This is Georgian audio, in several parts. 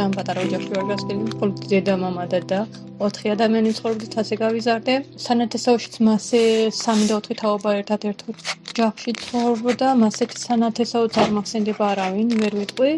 ძალიან პატარა ოჯახში ვარ გასული, მხოლოდ დედა, მამა და და ოთხი ადამიანი ცხოვრობდით, ასე გავიზარდე. სანათესაოშიც მასე 3 და 4 თაობა ერთად ერთ ოჯახში ცხოვრობდა, მასეთი სანათესაოც არ მახსენდება არავინ, ვერ ვიტყვი.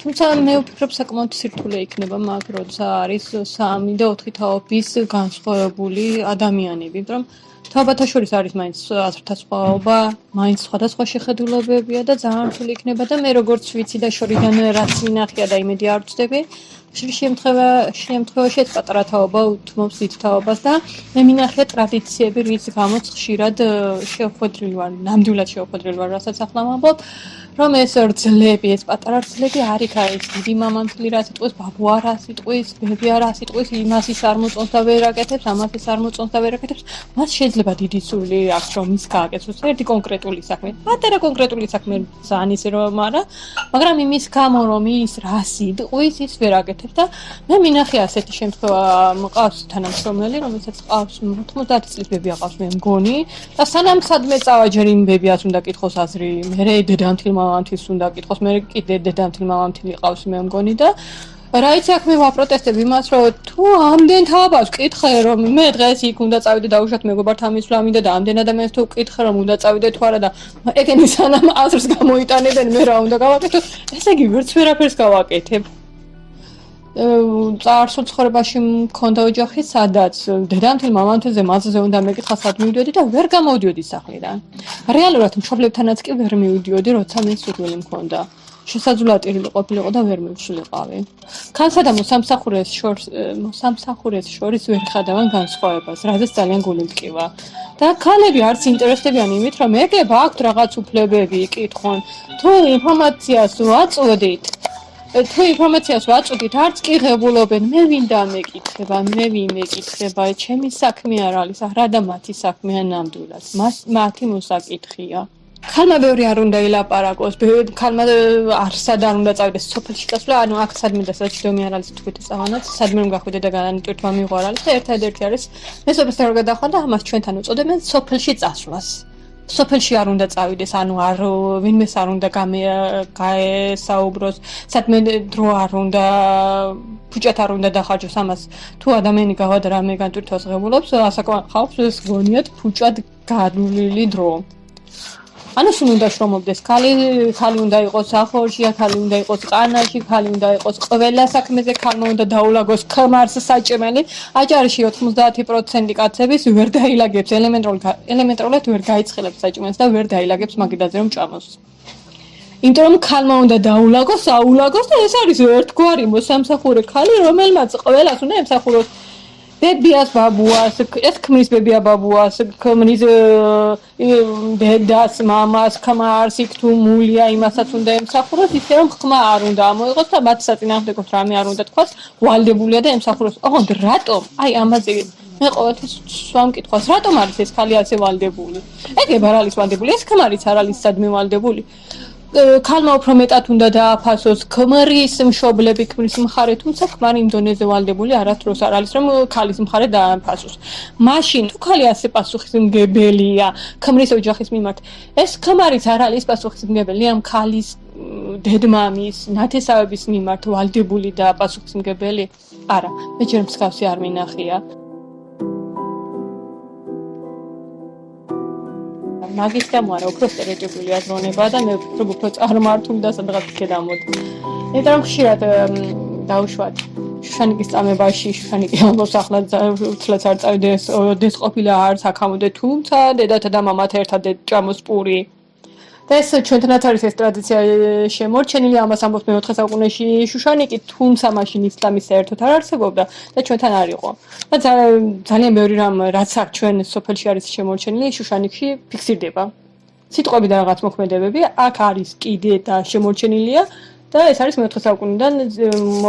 თუმცა მე ვფიქრობ საკმაოდ სირთულე იქნება მაგ როცა არის 3 და 4 თაობის განსხვავებული ადამიანები, იმიტომ რომ თაობათა შორის არის მაინც აზრთა სხვაობა, მაინც სხვადასხვა შეხედულებებია და ძალიან რთული იქნება და მე როგორც ვიცი და შორიდან რაც მინახია და იმედი არ ვწდები, შემთხვევა შემთხვევაში ეს პატარა თაობა უთმობს დიდ თაობას და მე მინახია ტრადიციები, რის გამოც ხშირად შეხვედრილი ვარ, ნამდვილად შეხვედრილი ვარ, რასაც ახლა ვამბობ. რომ ეს რძლები, ეს პატარა რძლები არ იქ არის დიდი მამამთლი რა სიტყვის, ბაბუ არა სიტყვის, ბები არა სიტყვის, იმას ის არ მოწონს და ვერ აკეთებს, ამას ის არ მოწონს და ვერ აკეთებს. მას შეიძლება დიდი სული აქვს რომ ის გააკეთოს ერთი კონკრეტული საქმე. პატარა კონკრეტული საქმე ძალიან ისე რომ არა, მაგრამ იმის გამო რომ ის რა სიტყვის, ის ვერ აკეთებს და მე მინახე ასეთი შემთხვევა მყავს თანამშრომელი, რომელსაც ყავს 90 წლის ბები აყავს მე მგონი და სანამ სადმე წავაჯერ იმ ბებიას უნდა კითხოს აზრი, მე დედამთილმა მამამთის უნდა კითხოს, მე კიდე დედამთილ მამამთილი ყავს მე მგონი და რაიც აქ მე ვაპროტესტებ იმას, რომ თუ ამდენ თავს კითხე რომ მე დღეს იქ უნდა წავიდე და უშოთ მეგობართ ამის ვამინდა და ამდენ ადამიანს თუ კითხე რომ უნდა წავიდე თუ არა და ეგენი სანამ აზრს გამოიტანებენ მე რა უნდა გავაკეთო, ესე იგი ვერც ვერაფერს გავაკეთებ. წარსულ ცხოვრებაში მქონდა ოჯახი, სადაც დედამთილ მამამთილზე მაზზე უნდა მეკითხა სად მივიდოდი და ვერ გამოვდიოდი სახლიდან. რეალურად მშობლებთანაც კი ვერ მივიდიოდი, როცა მე სურვილი მქონდა. შესაძლოა ყოფილიყო და ვერ მივშულიყავი. ქალსა და მოსამსახურეს შორს მოსამსახურეს შორის ვერ ხადავან განსხვავებას, რადგან ძალიან გული მტკივა. და ქალები არც ინტერესდებიან იმით, რომ ეგება აქვთ რაღაც უფლებები, კითხონ, თუ ინფორმაციას ვაწოდით, თუ ინფორმაციას ვაწოდით, არც კი ღებულობენ, მე ვინდა მეკითხება, მე ვინ მეკითხება, ჩემი საქმე არ არის, რა და მათი საქმეა ნამდვილად. მას მათი მოსაკითხია. ხალმა ბევრი არ უნდა ილაპარაკოს, ხალმა არსად არ უნდა წავიდეს? სოფელში გასვლა, ანუ აქ სადმე და საჩდომი არ არის თქვით წავანაც, სადმე რომ გახვიდე და განიტვირთვა მიყვარალი და ერთადერთი არის. მე სოფელს რა გადახვა და ამას ჩვენთან უწოდებენ სოფელში წასვლას. სოფელში არ უნდა წავიდეს, ანუ არ ვინმეს არ უნდა გაესაუბროს, სადმე დრო არ უნდა ფუჭეთ არ უნდა დახარჯოს ამას. თუ ადამიანი გავად რამე განტვირთვას ღებულობს, ასაკო ხალხს ეს გონიათ ფუჭად განვლილი დრო. ანუ სულ უნდა შრომობდეს ქალი, ქალი უნდა იყოს ახორში, ქალი უნდა იყოს ყანაში, ქალი უნდა იყოს ყველა საქმეზე, ქალმა უნდა დაულაგოს ქმარს საჭმელი. აჭარიში 90% კაცების ვერ დაილაგებს ელემენტრულად ელემენტრულად ვერ გაიცხელებს საჭმელს და ვერ დაილაგებს მაგიდაზე რომ ჭამოს. იმიტომ რომ ქალმა უნდა დაულაგოს, აულაგოს და ეს არის ერთგვარი მოსამსახურე ქალი, რომელმაც ყველას უნდა ემსახუროს. ბებიას ბაბუას, ეს ქმრის ბებია ბაბუას, ქმრის დედას, მამას, ქმარს იქ თუ მულია, იმასაც უნდა ემსახუროს, ისე რომ ხმა არ უნდა ამოიღოს და მათ საწინააღმდეგოდ რამე არ უნდა თქვას, ვალდებულია და ემსახუროს. ოღონდ რატომ? აი ამაზე მე ყოველთვის სვამკითხავს, რატომ არის ეს ხალი ასე ვალდებული? ეგ არ არის ვალდებული, ეს ქმარიც არ არის სადმე ვალდებული. ქალმა უფრო მეტად უნდა დააფასოს ქმრის მშობლები ქმრის მხარე თუმცა ქმარი იმ დონეზე ვალდებული არასდროს არ არის რომ ქალის მხარე დააფასოს. მაშინ თუ ქალი ასე პასუხისმგებელია ქმრის ოჯახის მიმართ ეს ქმარიც არ არის პასუხისმგებელი ამ ქალის დედმამის ნათესავების მიმართ ვალდებული და პასუხისმგებელი. არა მე ჯერ მსგავსი არ მინახია მაგის გამო არა უფრო სტერეოტიპული აზროვნება და მე ვფიქრობ უფრო წარმართული და სადღაც ქედამოდი. იმიტომ რომ ხშირად დაუშვათ შუშანიკის წამებაში შუშანიკი ამბობს ახლა უცლაც არ წავიდეს დეს ყოფილა არც აქამდე თუმცა დედათა და მამათა ერთად ჭამოს პური და ეს ჩვენთანაც არის ეს ტრადიცია შემორჩენილი ამას ამბობს მე-4 საუკუნეში. შუშანიკი თუმცა მაშინ ისლამის საერთოდ არ არსებობდა და ჩვენთან არ იყო. და ძალიან ბევრი რამ რაც აქ ჩვენ სოფელში არის შემორჩენილი შუშანიკში ფიქსირდება. სიტყვები და რაღაც მოქმედებები აქ არის კიდე და შემორჩენილია და ეს არის მე-4 საუკუნიდან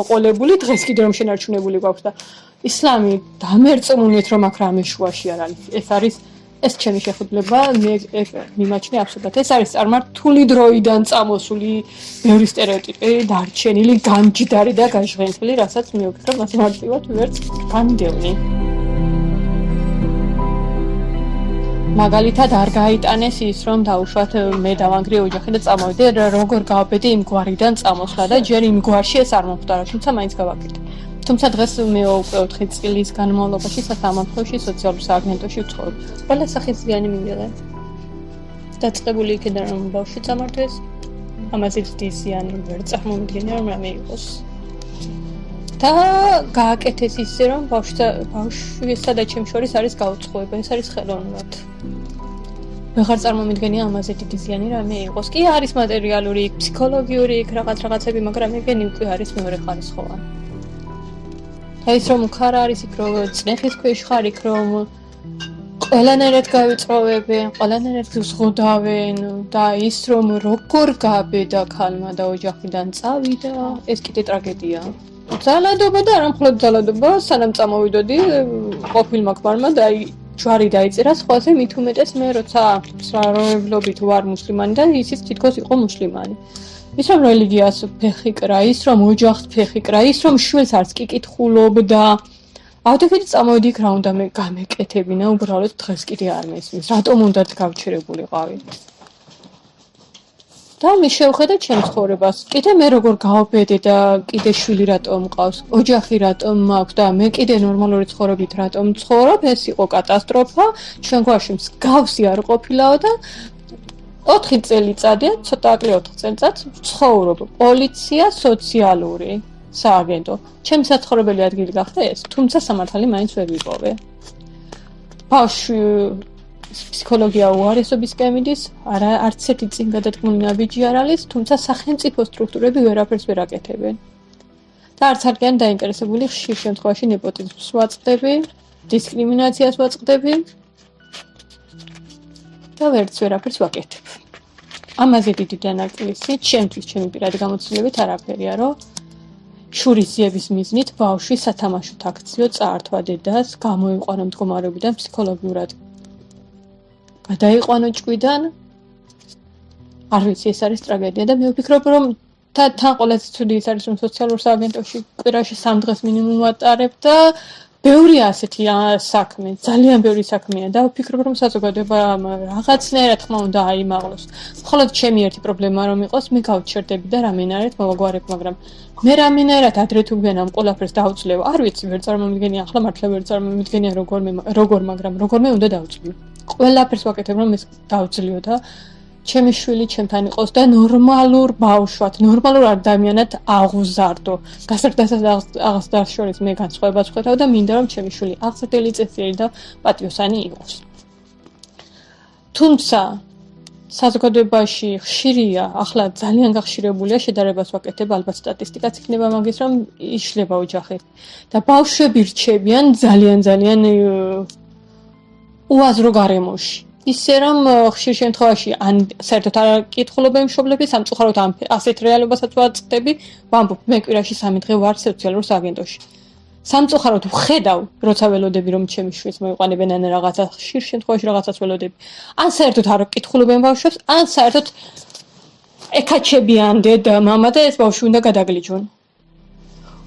მოყოლებული დღეს კიდე რომ შენარჩუნებული გვაქვს და ისლამი დამერწმუნეთ რომ აქ რამე შუაში არ არის. ეს არის ეს ჩემი შეხვედრა მე ეს მიმაჩნია აბსოლუტურად. ეს არის წარმართული დროიდან წამოსული ბევრი стереოტიპი, დარჩენილი, განჯდარი და გაჟღენთილი, რასაც მე ვფიქრობ, მას მარტივად ვერც განდევნი. მაგალითად არ გაიტანეს ის რომ დავუშვათ მე დავანგრე ოჯახი და წამოვიდე როგორ გავაბედე იმ გვარიდან წამოსვლა და ჯერ იმ გვარში ეს არ მომხდარა, თუმცა მაინც გავაკეთე. თუმცა დღეს მე უკვე 4 წლის განმავლობაში სასამართლოში სოციალურ სააგენტოში ვცხოვრობ ყველა სახის ზიანი მინდა დაწყებული იქიდან რომ ბავშვი წამართვეს ამაზე დიზიანი ვერ წარმომიდგენია რომ რამე იყოს. და გააკეთეს ისე რომ ბავშვი ბავშვისა და ჩემ შორის არის გაუწყოება ეს არის ხელოვნურად. ვეღარ წარმომიდგენია ამაზე დიდი ზიანი რამე იყოს. კი არის მატერიალური ფსიქოლოგიური რაღაც რაღაცები მაგრამ ეგენი უკვე არის მეორე და ის რომ ხარ არის იქ რომ წნეხის ქვეშ ხარ იქ რომ ყველანაირად გავიწოვებენ ყველანაირად ზღუდავენ და ის რომ როგორ გაბედა ქალმა და ოჯახიდან წავიდა ეს კიდე ტრაგედიაა ძალადობა და არა მხოლოდ ძალადობა, სანამ წამოვიდოდი ყოფილმა ქმარმა და აი ჯვარი დაიწერა სხვაზე მით უმეტეს მე როცა საროებლობით ვარ მუსლიმანი და ისიც თითქოს იყო მუსლიმანი. ის რომ რელიგიას ფეხი კრა, ის რომ ოჯახს ფეხი კრა, ის რომ შვილს არც კი კითხულობდა. აუდიოფილი წამოვიდი რა უნდა მე გამეკეთებინა, უბრალოდ დღეს კიდე არ მესმის. რატომ უნდა გავჩერებულიყავი? და მე შევხედე ჩემს ცხოვრებას. კიდე მე როგორ გავაბედე და კიდე შვილი რატომ მყავს? ოჯახი რატომ მაქვს და მე კიდე ნორმალური ცხოვრებით რატომ ცხოვრობ? ეს იყო კატასტროფა. ჩვენ გვაში მსგავსი არ ყოფილაო და 4 წელიწადია, ცოტა აკლი 4 წელიწადს ცხოვრობ. პოლიცია, სოციალური სააგენტო. ჩემი საცხოვრებელი ადგილი გახდა ეს, თუმცა სამართალი მაინც ვერ ვიპოვე. ბავშვი ფსიქოლოგია უარესობისკენ მიდის, არა არც ერთი წინ გადადგმული ნაბიჯი არ არის, თუმცა სახელმწიფო სტრუქტურები ვერაფერს ვერ აკეთებენ. და არც არიან დაინტერესებული ხშირ შემთხვევაში ნეპოტიზმს ვაწყდები, დისკრიმინაციას ვაწყდები. და ვერც ვერაფერს ვაკეთებ. ამაზე დიდი დანაკლისი, ჩემთვის ჩემი პირადი გამოცდილებით არაფერია, რომ შურისიების მიზნით ბავშვი სათამაშო აქციო წაართვა დედას, გამოიყვანა მდგომარეობიდან ფსიქოლოგიურად გადაიყვანო ჭკვიდან. არ ვიცი, ეს არის ტრაგედია და მე ვფიქრობ, რომ თან თან ყველაზე ცუდი ის არის, რომ სოციალურ სააგენტოში კვირაში 3 დღეს მინიმუმ ვატარებ და ბევრი ასეთი საქმე, ძალიან ბევრი საქმეა და ვფიქრობ, რომ საზოგადოება რაღაცნაირად ხმა უნდა აიმაღლოს. მხოლოდ ჩემი ერთი პრობლემა რომ იყოს, მე გავჩერდები და რამენაირად მოვაგვარებ, მაგრამ მე რამენაირად ადრე თუ გენამ ყოლაფერს დაუძლევ. არ ვიცი, ვერ წარმომიდგენია, ახლა მართლა ვერ წარმომიდგენია როგორ მე როგორ, მაგრამ როგორ მე უნდა დაუძლევ. ყველაფერს ვაკეთებ რომ ეს დავძლიო და ჩემი შვილი ჩემთან იყოს და ნორმალურ ბავშვად, ნორმალურ ადამიანად აღუზარდო. გასაგდასად აღსდარ შორის მე განსხვავებას ხვეთავ და მინდა რომ ჩემი შვილი აღზრდელი წესიერი და პატიოსანი იყოს. თუმცა საზოგადოებაში ხშირია, ახლა ძალიან გახშირებულია შედარებას ვაკეთებ, ალბათ სტატისტიკაც იქნება მაგის, რომ იშლება ოჯახი. და ბავშვები რჩებიან ძალიან ძალიან უაზრო გარემოში. ისე რომ ხშირ შემთხვევაში ან საერთოდ არ კითხულობენ მშობლები სამწუხაროდ ამ ასეთ რეალობასაც ვაწყდები, ვამბობ, მე კვირაში 3 დღე ვარ სოციალურ სააგენტოში. სამწუხაროდ ვხედავ, როცა ველოდები, რომ ჩემი შვილს მოიყვანებენ ან რაღაცა ხშირ შემთხვევაში რაღაცას ველოდები. ან საერთოდ არ ეკითხულობენ ბავშვებს, ან საერთოდ ეკაჩებიან დედა, მამა და ეს ბავშვი უნდა გადაგლიჯონ.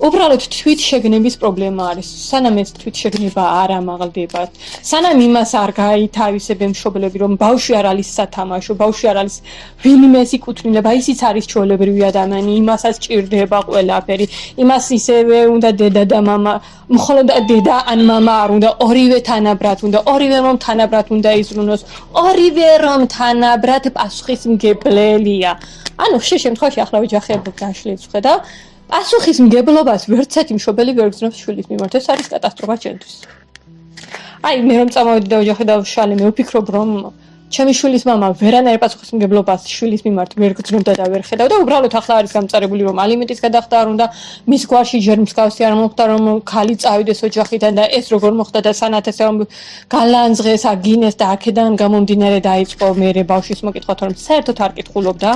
უბრალოდ თვით შეგნების პრობლემა არის. სანამ ეს თვით შეგნება არ ამაღლდება, სანამ იმას არ გაითავისებენ მშობლები, რომ ბავშვი არ არის სათამაშო, ბავშვი არ არის ვინმეს იკუთვნილება, ისიც არის ჩვეულებრივი ადამიანი, იმასაც ჭირდება ყველაფერი. იმას ისევე უნდა დედა და мама, მხოლოდ დედა ან мама არ უნდა, ორივე თანაბრად უნდა, ორივე რომ თანაბრად უნდა იზრუნოს, ორივე რომ თანაბრად პასუხისმგებლელია. ანუ შე შემთხვევაში ახლა ოჯახები გაშლით ხედავ პასუხისმგებლობას ვერცერთი მშობელი ვერ გძნობს შვილის მიმართ. ეს არის კატასტროფა ჩვენთვის. აი, მე რომ წამოვიდი და ოჯახი დავშალე, მე ვფიქრობ, რომ ჩემი შვილის мама ვერანაირ პასუხისმგებლობას შვილის მიმართ ვერ გძნობდა და ვერ ხედავ და უბრალოდ ახლა არის გამწარებული, რომ ალიმენტის გადახდა არ უნდა, მის გვარში ჯერ მსგავსი არ მოხდა, რომ ქალი წავიდეს ოჯახიდან და ეს როგორ მოხდა და სანათეს რომ გალანძღეს, აგინეს და აქედან გამომდინარე დაიწყო მე ბავშვის მოკითხვა, რომ საერთოდ არ კითხულობდა.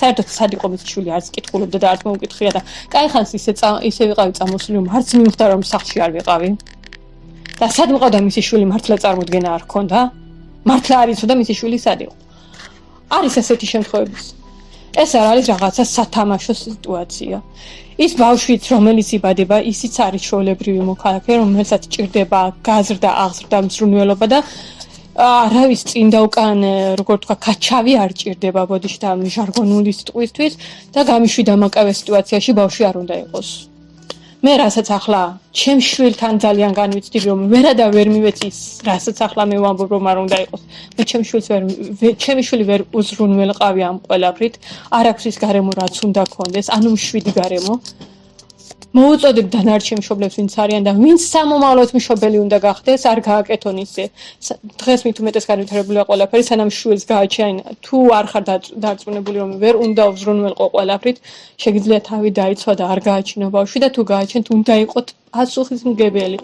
საერთოდ სად იყო მისი შვილი არც კითხულობდა და არც მოუკითხია და კაი ხანს ისე ისე ვიყავი წამოსული რომ არც მივხვდა რომ სახში არ ვიყავი. და სად მიყავდა მისი შვილი მართლა წარმოდგენა არ ქონდა მართლა არ იცოდა მისი შვილი სად იყო? არის ესეთი შემთხვევები ეს არ არის რაღაცა სათამაშო სიტუაცია. ის ბავშვიც რომელიც იბადება ისიც არის შოულებრივი მოქალაქე რომელსაც ჭირდება გაზრდა აღზრდა მსრუნველობა და არავის წინ და უკან როგორ თქვა კაჩავი არ ჭირდება ბოდიში და ჟარგონული სიტყვისთვის და გამიშვიდა მაკავე სიტუაციაში ბავშვი არ უნდა იყოს. მე რასაც ახლა ჩემ შვილთან ძალიან განვიცდი რომ ვერა და ვერ მივეცის რასაც ახლა მე ვამბობ რომ არ უნდა იყოს. მე ჩემ შვილს ვერ ჩემი შვილი ვერ უზრუნველყავი ამ ყველაფრით. არ აქვს ის გარემო რაც უნდა კონდეს ანუ მშვიდი გარემო მოუწოდებ დანარჩენ მშობლებს ვინც არიან და ვინც სამომავლოდ მშობელი უნდა გახდეს არ გააკეთონ ისე. დღეს მით უმეტეს განვითარებულია ყველაფერი სანამ შვილს გააჩენ თუ არ ხარ დარწმუნებული რომ ვერ უნდა უზრუნველყო ყველაფრით შეგიძლია თავი დაიცვა და არ გააჩინო ბავშვი და თუ გააჩენთ უნდა იყოთ პასუხისმგებელი.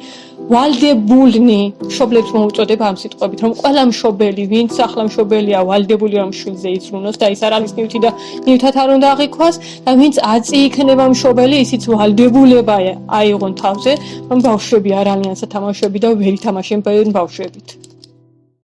ვალდებულნი მშობლებს მოუწოდება ამ სიტყვებით რომ ყველა მშობელი ვინც ახლა მშობელია ვალდებული რომ შვილზე იზრუნოს და ის არ არის ნივთი და ნივთად არ უნდა აღიქვას და ვინც აწი იქნება მშობელი ისიც ვალდებულება აიღონ თავზე რომ ბავშვები არ არიან სათამაშოები და ვერ ითამაშენ ბავშვებით